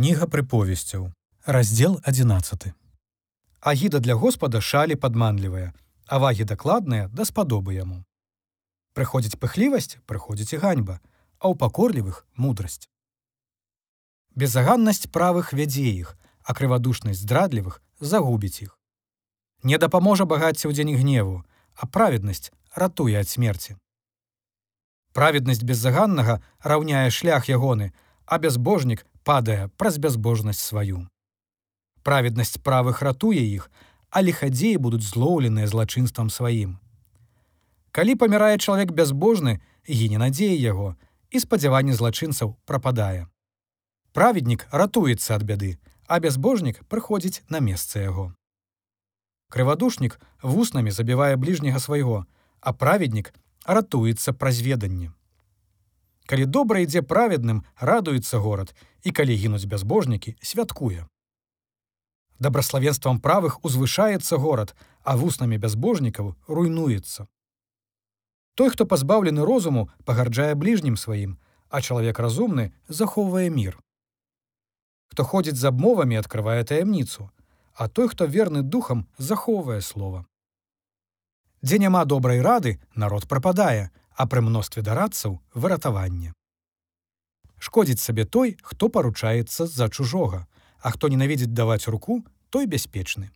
Кніга прыповесцяў. Раздзел 11. Агіда для Господа шалі падманлівая, а вагі дакладныя даспадобы яму. Прыходзіць пыхлівасць, прыходзіць і ганьба, а ў пакорлівых мудрасць. Безаганнасць правых вядзе іх, а крывадушнасць здрадлівых загубіць іх. Не дапаможа багацце ў дзень гневу, а праведнасць ратуе ад смерці. Праведнасць беззаганнага раўняе шлях ягоны, а бязбожнік падае праз бязбожнасць сваю. Праведнасць правых ратуе іх, а лихадзеі будуць злоўленыя злачынствам сваім. Калі памірае чалавек бязбожны, гіне надзея яго, і спадзяванне злачынцаў прападае. Праведнік ратуецца ад бяды, а бязбожнік прыходзіць на месца яго. Крывадушнік вуснамі забівае бліжняга свайго, а праведнік ратуецца праз веданне. Калі добра ідзе праведным, радуецца горад, і калі гінуць бязбожнікі, святкуе. Дабраславенствам правых узвышаецца горад, а вуснамі бязбожнікаў руйнуецца. Той, хто пазбаўлены розуму, пагарджае бліжнім сваім, а чалавек разумны захоўвае мір. Хто ходзіць з абмовамі, открывае таямніцу, а той, хто верны духам, захоўвае слова. Дзе няма добрай рады, народ прападае, а пры мностве дарадцаў выратаванне. Шкодзіць сабе той, хто паручаецца з-за чужога, а хто ненавідзіць даваць руку, той бяспечны.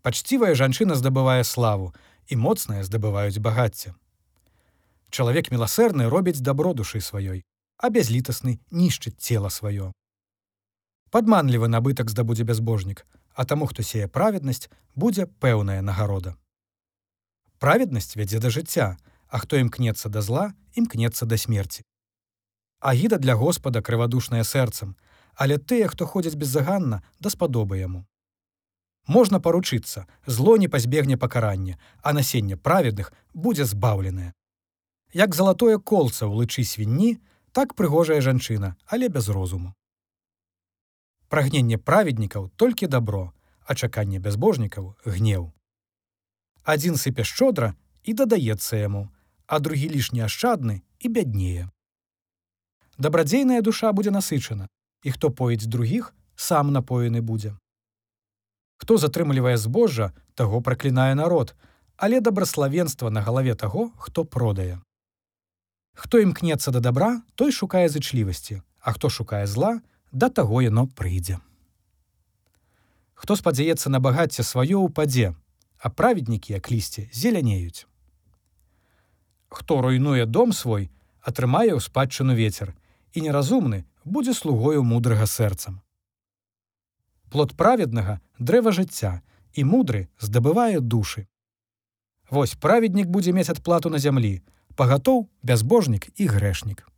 Пачцівая жанчына здабывае славу і моцныя здабываюць багацце. Чалавек міласэрны робіць дабро душы сваёй, а бязлітасны нішчыць цела сваё. Падманлівы набытак здабудзе бязбожнік, а таму, хто сее праведнасць, будзе пэўная нагарода. Праведнасць вядзе да жыцця, а хто імкнецца да зла, імкнецца да смерці. Агіда для Господа крывадушная сэрцам, але тыя, хто ходзяць беззаганна, даспадобы яму. Можна паручыцца, зло не пазбегне пакарання, а насенне праведных будзе збаўленае. Як залатое колца ў лычы свінні, так прыгожая жанчына, але без розуму. Прагненне праведнікаў толькі дабро, а чаканне бязбожнікаў гнеў. Адзін сыпе шчодра і дадаецца яму, а другі лішні ашчадны і бяднее. Дабрадзейная душа будзе насычана, і хто поіць другіх, сам напоены будзе. Хто затрымлівае збожжа, таго праклінае народ, але дабраславенства на галаве таго, хто продае. Хто імкнецца да добра, той шукае зычлівасці, а хто шукае зла, да таго яно прыйдзе. Хто спадзяецца на багацце сваё ўпадзе, а праведнікі як лісце зелянеюць хто руйнуе дом свой, атрымае ў спадчыну ветер і неразумны будзе слугою мудрага сэрцам. Плод праведнага дрэва жыцця і мудры здабывае душы. Вось праведнік будзе мець адплату на зямлі, пагатоў бязбожнік і грэшнік.